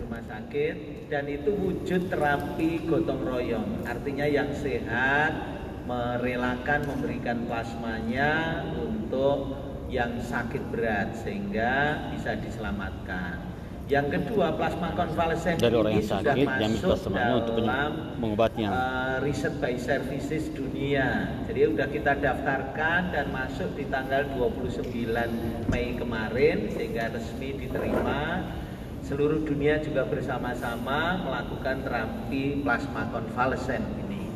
rumah sakit dan itu wujud terapi gotong royong. Artinya yang sehat merelakan memberikan plasmanya untuk yang sakit berat sehingga bisa diselamatkan. Yang kedua, plasma konvalesen dari orang yang sudah sakit yang masuk plasmanya untuk dalam mengobatnya. uh, riset by services dunia. Jadi sudah kita daftarkan dan masuk di tanggal 29 Mei kemarin sehingga resmi diterima. Seluruh dunia juga bersama-sama melakukan terapi plasma konvalesen ini.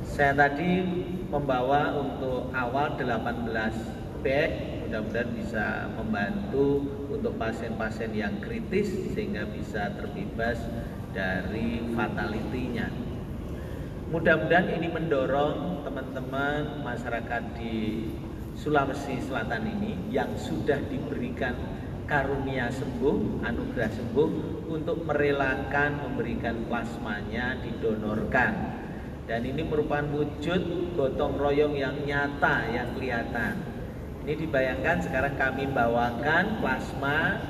Saya tadi membawa untuk awal 18 bag mudah-mudahan bisa membantu untuk pasien-pasien yang kritis sehingga bisa terbebas dari fatalitinya. Mudah-mudahan ini mendorong teman-teman masyarakat di Sulawesi Selatan ini yang sudah diberikan karunia sembuh, anugerah sembuh untuk merelakan memberikan plasmanya didonorkan. Dan ini merupakan wujud gotong royong yang nyata, yang kelihatan ini dibayangkan sekarang kami bawakan plasma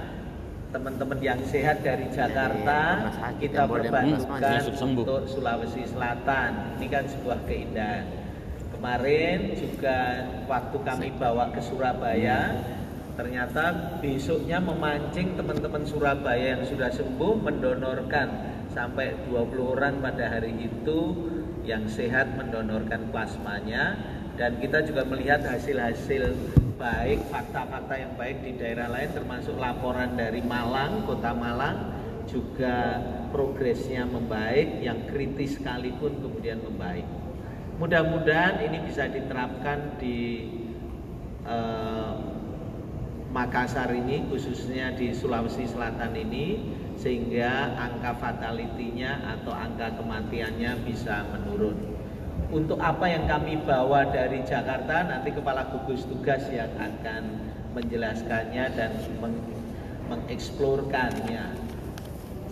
teman-teman yang sehat dari Jakarta kita perbantukan untuk Sulawesi Selatan. Ini kan sebuah keindahan. Kemarin juga waktu kami bawa ke Surabaya, ternyata besoknya memancing teman-teman Surabaya yang sudah sembuh mendonorkan sampai 20 orang pada hari itu yang sehat mendonorkan plasmanya dan kita juga melihat hasil-hasil baik, fakta-fakta yang baik di daerah lain termasuk laporan dari Malang, Kota Malang juga progresnya membaik, yang kritis sekalipun kemudian membaik. Mudah-mudahan ini bisa diterapkan di eh, Makassar ini khususnya di Sulawesi Selatan ini sehingga angka fatalitinya atau angka kematiannya bisa menurun. Untuk apa yang kami bawa dari Jakarta nanti kepala gugus tugas yang akan menjelaskannya dan meng mengeksplorkannya.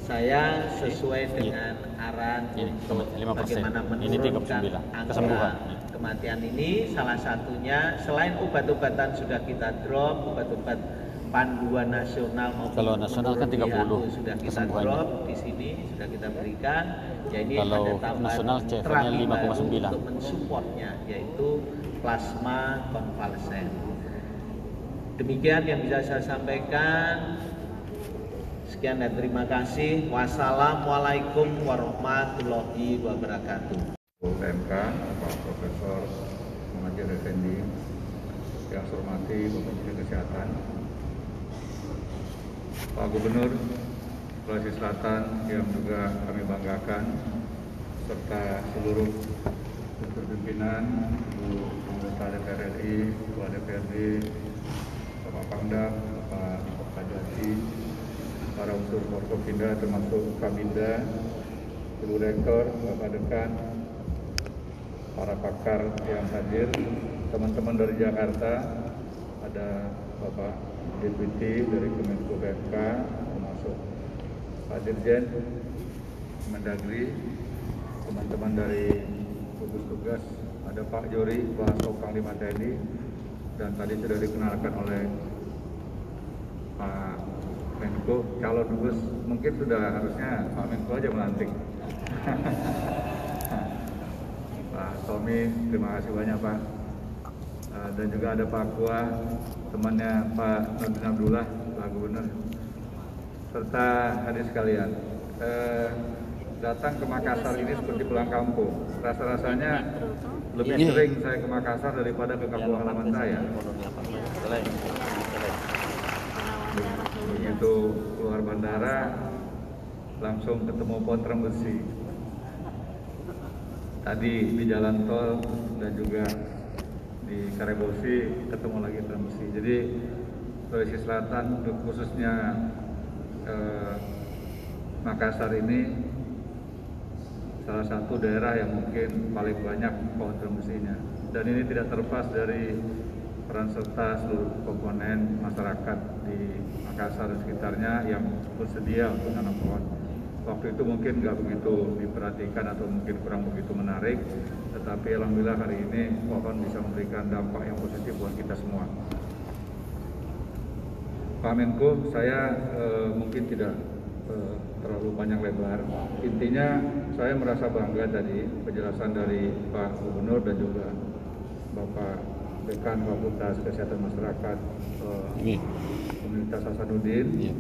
Saya sesuai dengan arahan untuk bagaimana menurunkan angka kematian ini salah satunya selain obat-obatan sudah kita drop obat-obat panduan nasional maupun kalau nasional kan 30 sudah kita drop di sini sudah kita berikan ya ini kalau ada nasional CFR-nya 5,9 untuk mensupportnya yaitu plasma konvalesen. Demikian yang bisa saya sampaikan. Sekian dan terima kasih. Wassalamualaikum warahmatullahi wabarakatuh UMK Pak Profesor Muhammad Effendi yang saya hormati Bapak Menteri Kesehatan Pak Gubernur Sulawesi Selatan yang juga kami banggakan serta seluruh pimpinan, Bu anggota DPR RI, Ketua DPRD, Bapak Pangdam, Bapak Kajati, para unsur Forkopinda termasuk Kabinda, Ibu Rektor, Bapak Dekan, para pakar yang hadir, teman-teman dari Jakarta, ada Bapak Deputi dari Kemenko PMK termasuk Pak Dirjen Mendagri teman-teman dari gugus tugas ada Pak Jori Pak Panglima TNI dan tadi sudah dikenalkan oleh Pak Menko calon dubes mungkin sudah harusnya Pak Menko aja melantik Tommy terima kasih banyak Pak uh, dan juga ada Pak Kua temannya Pak Nurdin Abdullah, Pak Gubernur, serta hadir sekalian. Eh, datang ke Makassar ini seperti pulang kampung. Rasa-rasanya lebih ini. sering saya ke Makassar daripada ke kampung halaman saya. Begitu keluar bandara, langsung ketemu Potrem Besi. Tadi di jalan tol dan juga di Karebosi ketemu lagi transmisi. Jadi Sulawesi Selatan khususnya eh, Makassar ini salah satu daerah yang mungkin paling banyak pohon transmisinya. Dan ini tidak terlepas dari peran serta seluruh komponen masyarakat di Makassar dan sekitarnya yang bersedia untuk menanam pohon waktu itu mungkin nggak begitu diperhatikan atau mungkin kurang begitu menarik tetapi alhamdulillah hari ini pohon bisa memberikan dampak yang positif buat kita semua Pak Menko, saya eh, mungkin tidak eh, terlalu panjang lebar. Intinya saya merasa bangga tadi penjelasan dari Pak Gubernur dan juga Bapak Dekan Fakultas Kesehatan Masyarakat eh, Ini. Universitas Hasanuddin, Iya.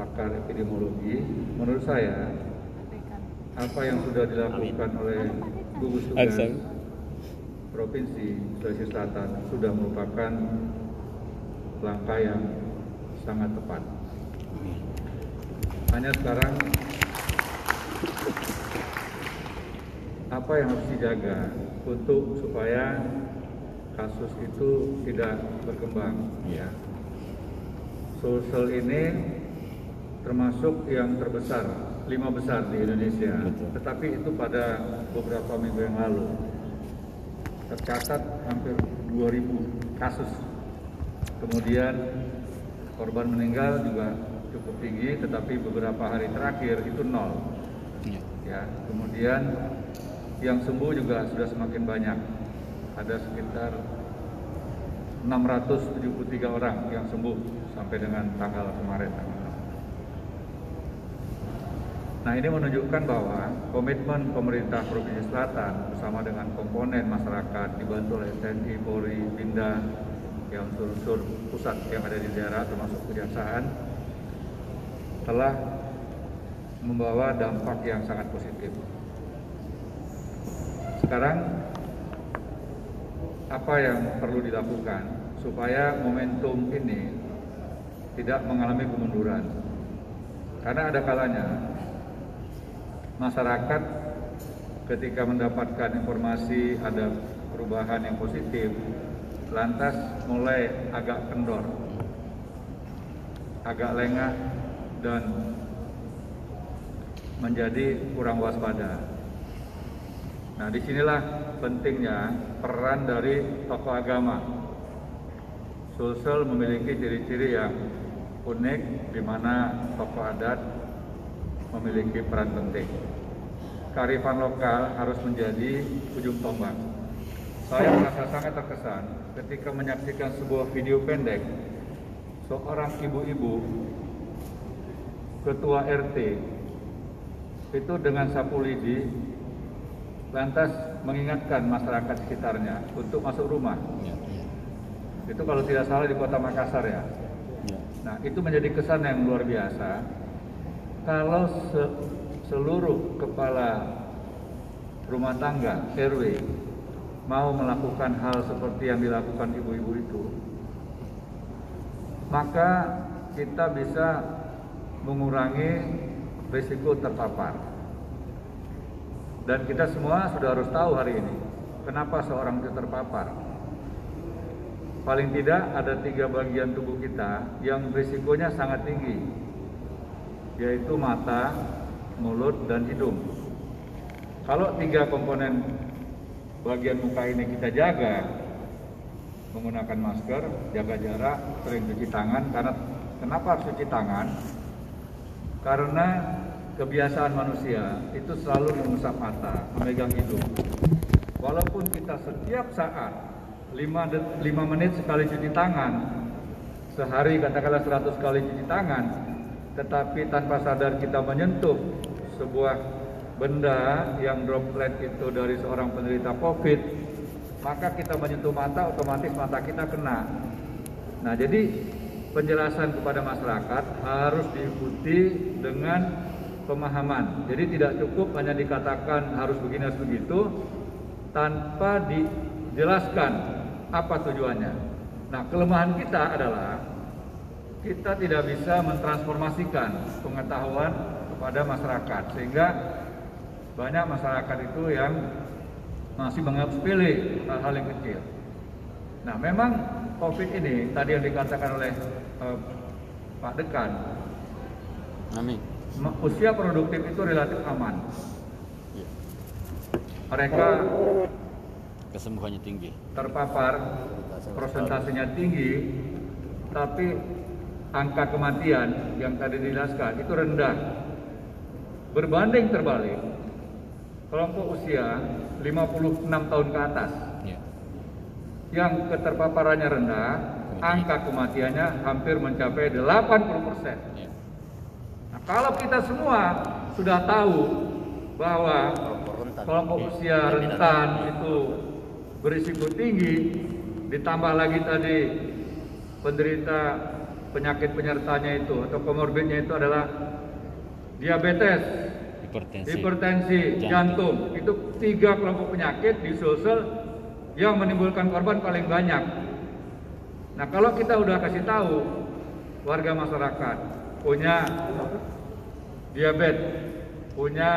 Pakar epidemiologi. Menurut saya apa yang sudah dilakukan oleh gugus tugas provinsi Sulawesi Selatan sudah merupakan langkah yang sangat tepat. Hanya sekarang apa yang harus dijaga untuk supaya kasus itu tidak berkembang ya. Sulsel ini termasuk yang terbesar, lima besar di Indonesia. Betul. Tetapi itu pada beberapa minggu yang lalu tercatat hampir 2000 kasus. Kemudian korban meninggal juga cukup tinggi, tetapi beberapa hari terakhir itu nol. Iya. Ya, kemudian yang sembuh juga sudah semakin banyak. Ada sekitar 673 orang yang sembuh sampai dengan tanggal kemarin. tanggal 6. Nah ini menunjukkan bahwa komitmen pemerintah Provinsi Selatan bersama dengan komponen masyarakat dibantu oleh TNI, Polri, Binda, yang unsur-unsur pusat yang ada di daerah termasuk kejaksaan telah membawa dampak yang sangat positif. Sekarang apa yang perlu dilakukan supaya momentum ini tidak mengalami kemunduran? Karena ada kalanya masyarakat ketika mendapatkan informasi ada perubahan yang positif, lantas mulai agak kendor, agak lengah dan menjadi kurang waspada. Nah, di sinilah pentingnya peran dari tokoh agama. Sulsel memiliki ciri-ciri yang unik di mana tokoh adat memiliki peran penting. Kearifan lokal harus menjadi ujung tombak. Saya merasa sangat terkesan ketika menyaksikan sebuah video pendek seorang ibu-ibu ketua RT itu dengan sapu lidi lantas mengingatkan masyarakat sekitarnya untuk masuk rumah. Iya. Iya. Itu kalau tidak salah di kota Makassar ya. Iya. Nah, itu menjadi kesan yang luar biasa. Kalau se- seluruh kepala rumah tangga RW mau melakukan hal seperti yang dilakukan ibu-ibu itu, maka kita bisa mengurangi risiko terpapar. Dan kita semua sudah harus tahu hari ini, kenapa seorang itu terpapar. Paling tidak ada tiga bagian tubuh kita yang risikonya sangat tinggi, yaitu mata, mulut, dan hidung. Kalau tiga komponen bagian muka ini kita jaga, menggunakan masker, jaga jarak, sering cuci tangan. Karena kenapa harus cuci tangan? Karena kebiasaan manusia itu selalu mengusap mata, memegang hidung. Walaupun kita setiap saat 5, 5 menit sekali cuci tangan, sehari katakanlah 100 kali cuci tangan, tetapi tanpa sadar kita menyentuh sebuah benda yang droplet itu dari seorang penderita COVID, maka kita menyentuh mata, otomatis mata kita kena. Nah, jadi penjelasan kepada masyarakat harus diikuti dengan pemahaman. Jadi tidak cukup hanya dikatakan harus begini harus begitu tanpa dijelaskan apa tujuannya. Nah, kelemahan kita adalah kita tidak bisa mentransformasikan pengetahuan kepada masyarakat sehingga banyak masyarakat itu yang masih menganggap sepele hal-hal yang kecil. Nah, memang COVID ini tadi yang dikatakan oleh eh, Pak Dekan, Amin. usia produktif itu relatif aman. Iya. Mereka Kesembuhannya tinggi. terpapar, prosentasenya tinggi, tapi angka kematian yang tadi dijelaskan itu rendah. Berbanding terbalik, kelompok usia 56 tahun ke atas Iya. yang keterpaparannya rendah, angka kematiannya hampir mencapai 80 persen. Ya. Nah, kalau kita semua sudah tahu bahwa Kelompok Iya. usia rentan itu berisiko tinggi, ditambah lagi tadi penderita penyakit penyertanya itu atau komorbidnya itu adalah diabetes, Hipertensi. hipertensi, jantung. Itu tiga kelompok penyakit di sulsel yang menimbulkan korban paling banyak. Nah kalau kita udah kasih tahu warga masyarakat punya diabetes, punya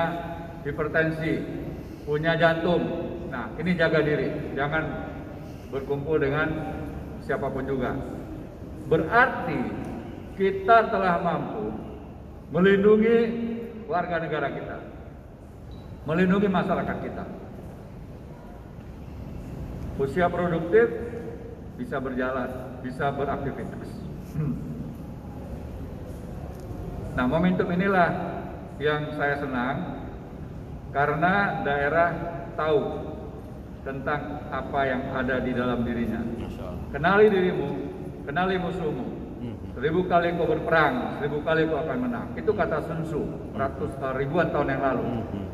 hipertensi, punya jantung. Nah ini jaga diri, jangan berkumpul dengan siapa pun juga. Berarti kita telah mampu melindungi warga negara kita, melindungi masyarakat kita. Usia produktif bisa berjalan, bisa beraktivitas. Nah, momentum inilah yang saya senang karena daerah tahu tentang apa yang ada di dalam dirinya. Kenali dirimu, kenali musuhmu. Hmm. Seribu kali kau berperang, seribu kali kau akan menang. Itu kata Sun Tzu, ratus eh, ribuan tahun yang lalu. Hmm.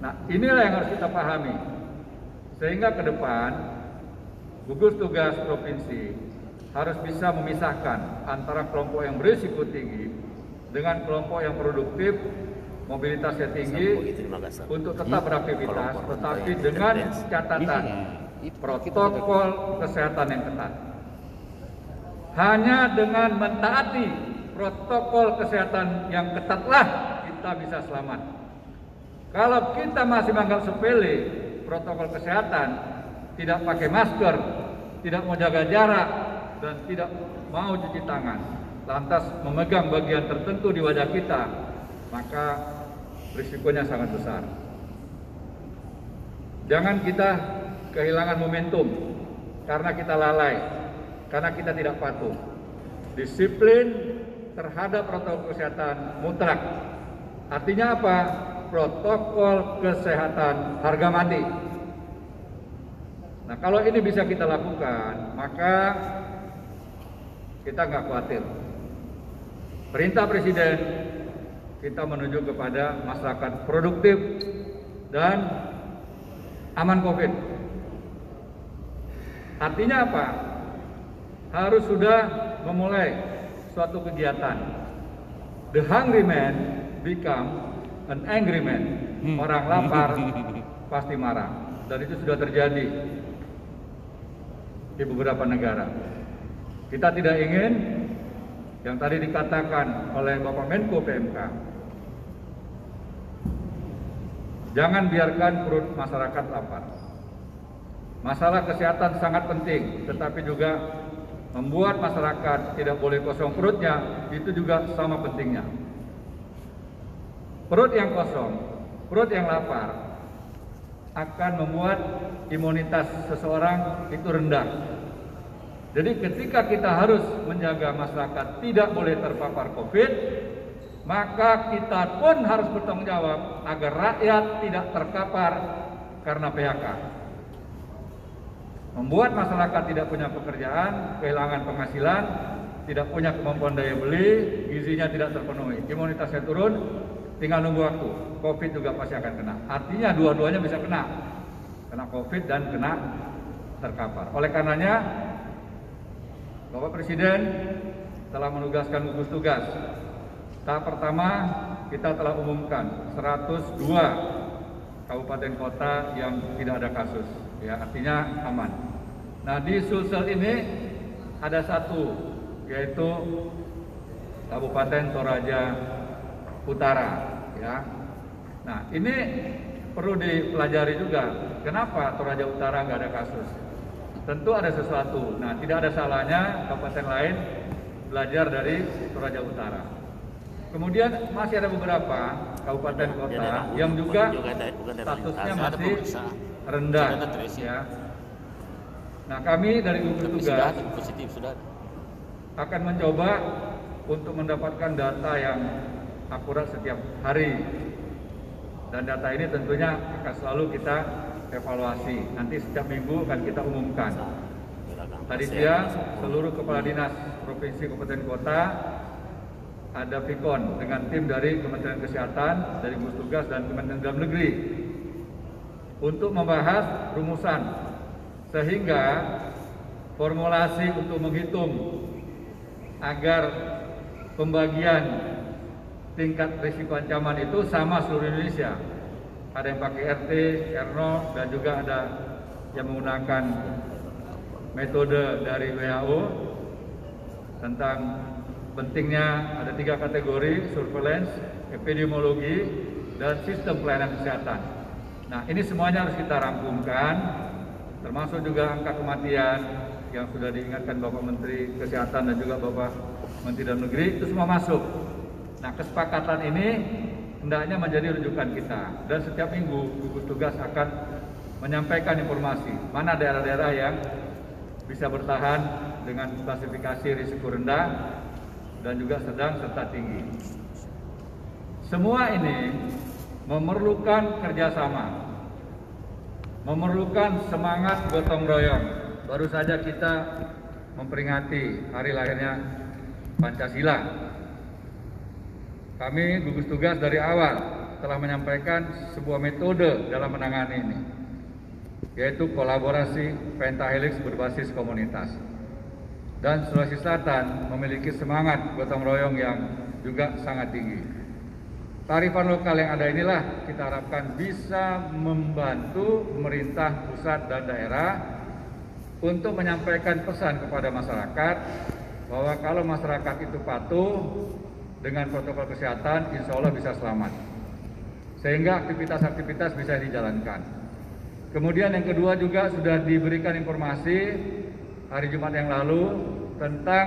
Nah, inilah yang harus kita pahami. Sehingga ke depan, gugus tugas provinsi harus bisa memisahkan antara kelompok yang berisiko tinggi dengan kelompok yang produktif, mobilitasnya tinggi, untuk tetap beraktivitas, tetapi dengan catatan protokol kesehatan yang ketat. Hanya dengan mentaati protokol kesehatan yang ketatlah kita bisa selamat. Kalau kita masih menganggap sepele protokol kesehatan, tidak pakai masker, tidak mau jaga jarak, dan tidak mau cuci tangan, lantas memegang bagian tertentu di wajah kita, maka risikonya sangat besar. Jangan kita kehilangan momentum karena kita lalai, karena kita tidak patuh. Disiplin terhadap protokol kesehatan mutlak. Artinya apa? Protokol kesehatan harga mati. Nah kalau ini bisa kita lakukan, maka kita nggak khawatir. Perintah Presiden kita menuju kepada masyarakat produktif dan aman COVID. Artinya apa? Harus sudah memulai suatu kegiatan. The hungry man become an angry man. Hmm. Orang lapar pasti marah. Dan itu sudah terjadi di beberapa negara. Kita tidak ingin yang tadi dikatakan oleh Bapak Menko PMK. Jangan biarkan perut masyarakat lapar. Masalah kesehatan sangat penting, tetapi juga membuat masyarakat tidak boleh kosong perutnya, itu juga sama pentingnya. Perut yang kosong, perut yang lapar akan membuat imunitas seseorang itu rendah. Jadi ketika kita harus menjaga masyarakat tidak boleh terpapar COVID, maka kita pun harus bertanggung jawab agar rakyat tidak terkapar karena PHK. Membuat masyarakat tidak punya pekerjaan, kehilangan penghasilan, tidak punya kemampuan daya beli, gizinya tidak terpenuhi, imunitasnya turun, tinggal nunggu waktu. COVID juga pasti akan kena. Artinya dua-duanya bisa kena, kena COVID dan kena terkapar. Oleh karenanya, Bapak Presiden telah menugaskan gugus tugas Tahap pertama kita telah umumkan 102 kabupaten kota yang tidak ada kasus, ya artinya aman. Nah di Sulsel ini ada satu yaitu Kabupaten Toraja Utara, ya. Nah ini perlu dipelajari juga. Kenapa Toraja Utara nggak ada kasus? Tentu ada sesuatu. Nah tidak ada salahnya kabupaten lain belajar dari Toraja Utara. Kemudian masih ada beberapa kabupaten kota yang juga statusnya masih rendah ya. Nah, kami dari gugus tugas positif sudah akan mencoba untuk mendapatkan data yang akurat setiap hari. Dan data ini tentunya akan selalu kita evaluasi. Nanti setiap minggu akan kita umumkan. Tadi siang seluruh kepala dinas provinsi kabupaten kota ada Vikon dengan tim dari Kementerian Kesehatan, dari gugus tugas dan Kementerian Dalam Negeri untuk membahas rumusan sehingga formulasi untuk menghitung agar pembagian tingkat risiko ancaman itu sama seluruh Indonesia. Ada yang pakai RT, R0, dan juga ada yang menggunakan metode dari WHO tentang pentingnya ada tiga kategori surveillance, epidemiologi, dan sistem pelayanan kesehatan. Nah ini semuanya harus kita rangkumkan, termasuk juga angka kematian yang sudah diingatkan Bapak Menteri Kesehatan dan juga Bapak Menteri Dalam Negeri itu semua masuk. Nah kesepakatan ini hendaknya menjadi rujukan kita dan setiap minggu gugus tugas akan menyampaikan informasi mana daerah-daerah yang bisa bertahan dengan klasifikasi risiko rendah dan juga sedang serta tinggi. Semua ini memerlukan kerjasama, memerlukan semangat gotong royong. Baru saja kita memperingati hari lahirnya Pancasila. Kami gugus tugas dari awal telah menyampaikan sebuah metode dalam menangani ini, yaitu kolaborasi pentahelix berbasis komunitas. Dan Sulawesi Selatan memiliki semangat gotong royong yang juga sangat tinggi. Tarifan lokal yang ada inilah kita harapkan bisa membantu pemerintah pusat dan daerah untuk menyampaikan pesan kepada masyarakat bahwa kalau masyarakat itu patuh dengan protokol kesehatan, insya Allah bisa selamat. Sehingga aktivitas-aktivitas bisa dijalankan. Kemudian yang kedua juga sudah diberikan informasi hari Jumat yang lalu tentang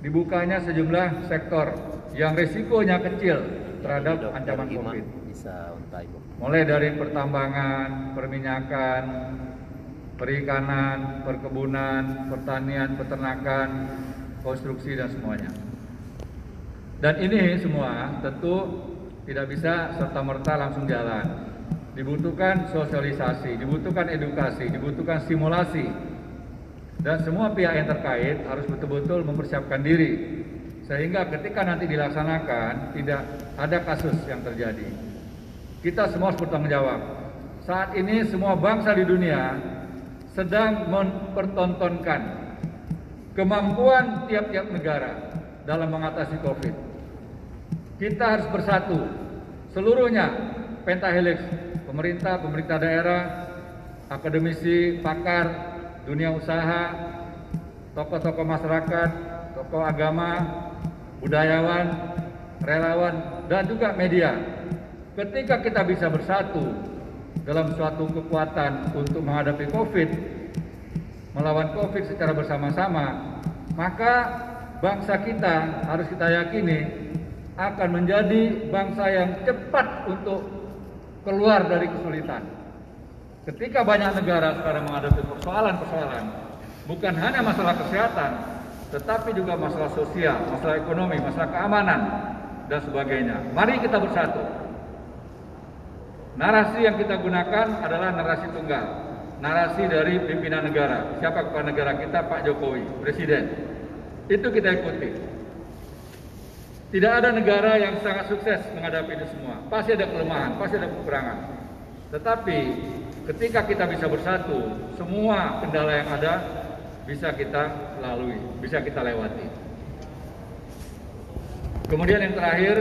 dibukanya sejumlah sektor yang risikonya kecil terhadap ancaman COVID. Mulai dari pertambangan, perminyakan, perikanan, perkebunan, pertanian, peternakan, konstruksi dan semuanya. Dan ini semua tentu tidak bisa serta-merta langsung jalan. Dibutuhkan sosialisasi, dibutuhkan edukasi, dibutuhkan simulasi. Dan semua pihak yang terkait harus betul-betul mempersiapkan diri sehingga ketika nanti dilaksanakan tidak ada kasus yang terjadi. Kita semua harus bertanggung jawab. Saat ini semua bangsa di dunia sedang mempertontonkan kemampuan tiap-tiap negara dalam mengatasi COVID. Kita harus bersatu, seluruhnya pentahelix, pemerintah, pemerintah daerah, akademisi, pakar, dunia usaha, tokoh-tokoh masyarakat, tokoh agama, budayawan, relawan, dan juga media. Ketika kita bisa bersatu dalam suatu kekuatan untuk menghadapi COVID, melawan COVID secara bersama-sama, maka bangsa kita harus kita yakini akan menjadi bangsa yang cepat untuk keluar dari kesulitan. Ketika banyak negara sekarang menghadapi persoalan-persoalan, bukan hanya masalah kesehatan, tetapi juga masalah sosial, masalah ekonomi, masalah keamanan, dan sebagainya. Mari kita bersatu. Narasi yang kita gunakan adalah narasi tunggal. Narasi dari pimpinan negara. Siapa kepala negara kita? Pak Jokowi, Presiden. Itu kita ikuti. Tidak ada negara yang sangat sukses menghadapi ini semua. Pasti ada kelemahan, pasti ada kekurangan. Tetapi ketika kita bisa bersatu, semua kendala yang ada bisa kita lalui, bisa kita lewati. Kemudian yang terakhir,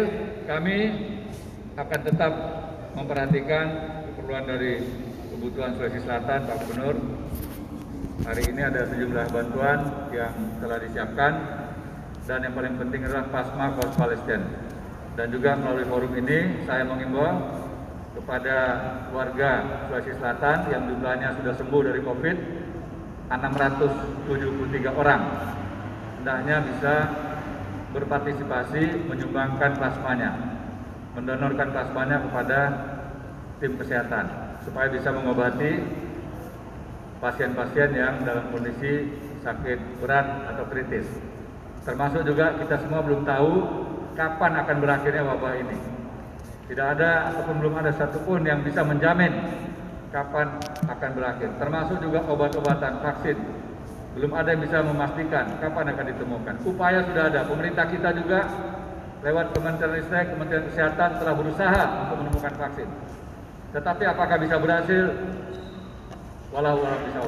kami akan tetap memperhatikan keperluan dari kebutuhan Sulawesi Selatan, Pak Gubernur. Hari ini ada sejumlah bantuan yang telah disiapkan dan yang paling penting adalah Pasma Kos Palestina. Dan juga melalui forum ini saya mengimbau kepada warga Sulawesi Selatan yang jumlahnya sudah sembuh dari COVID 673 orang. Hendaknya bisa berpartisipasi menyumbangkan plasmanya mendonorkan plasmanya kepada tim kesehatan supaya bisa mengobati pasien-pasien yang dalam kondisi sakit berat atau kritis. Termasuk juga kita semua belum tahu kapan akan berakhirnya wabah ini tidak ada ataupun belum ada satupun yang bisa menjamin kapan akan berakhir, termasuk juga obat-obatan vaksin Belum ada yang bisa memastikan kapan akan ditemukan. Upaya sudah ada. Pemerintah kita juga lewat Kementerian Ristek, Kementerian Kesehatan telah berusaha untuk menemukan vaksin. Tetapi apakah bisa berhasil? Walau walau bisa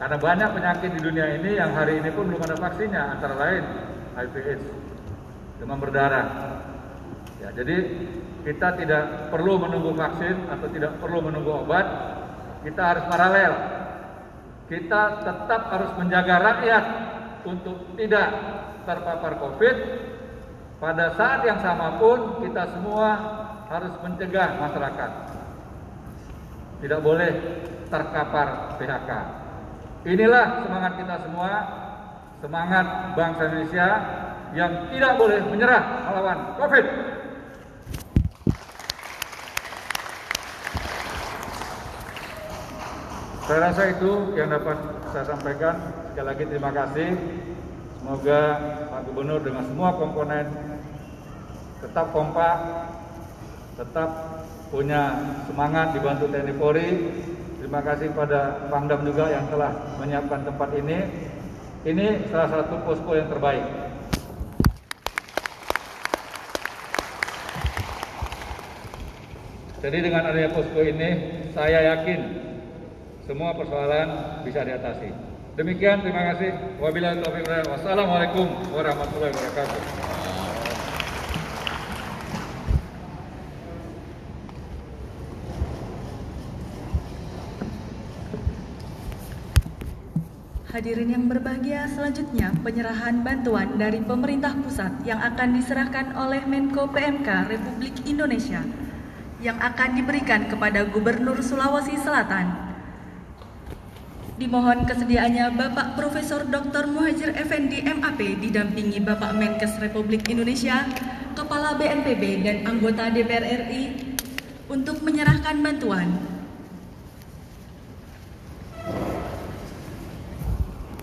Karena banyak penyakit di dunia ini yang hari ini pun belum ada vaksinnya, antara lain HIV AIDS, demam berdarah. Ya, jadi kita tidak perlu menunggu vaksin atau tidak perlu menunggu obat, kita harus paralel. Kita tetap harus menjaga rakyat untuk tidak terpapar COVID. Pada saat yang sama pun kita semua harus mencegah masyarakat. Tidak boleh terkapar PHK. Inilah semangat kita semua, semangat bangsa Indonesia yang tidak boleh menyerah melawan COVID. Saya rasa itu yang dapat saya sampaikan. Sekali lagi terima kasih. Semoga Pak Gubernur dengan semua komponen tetap kompak, tetap punya semangat dibantu TNI Polri Terima kasih pada Pangdam juga yang telah menyiapkan tempat ini. Ini salah satu posko yang terbaik. Jadi dengan adanya posko ini, saya yakin semua persoalan bisa diatasi. Demikian, terima kasih. Wassalamualaikum warahmatullahi wabarakatuh. Hadirin yang berbahagia, selanjutnya penyerahan bantuan dari pemerintah pusat yang akan diserahkan oleh Menko PMK Republik Indonesia yang akan diberikan kepada Gubernur Sulawesi Selatan. Dimohon kesediaannya Bapak Profesor Dr. Muhajir Effendi MAP didampingi Bapak Menkes Republik Indonesia, Kepala BNPB dan anggota DPR RI untuk menyerahkan bantuan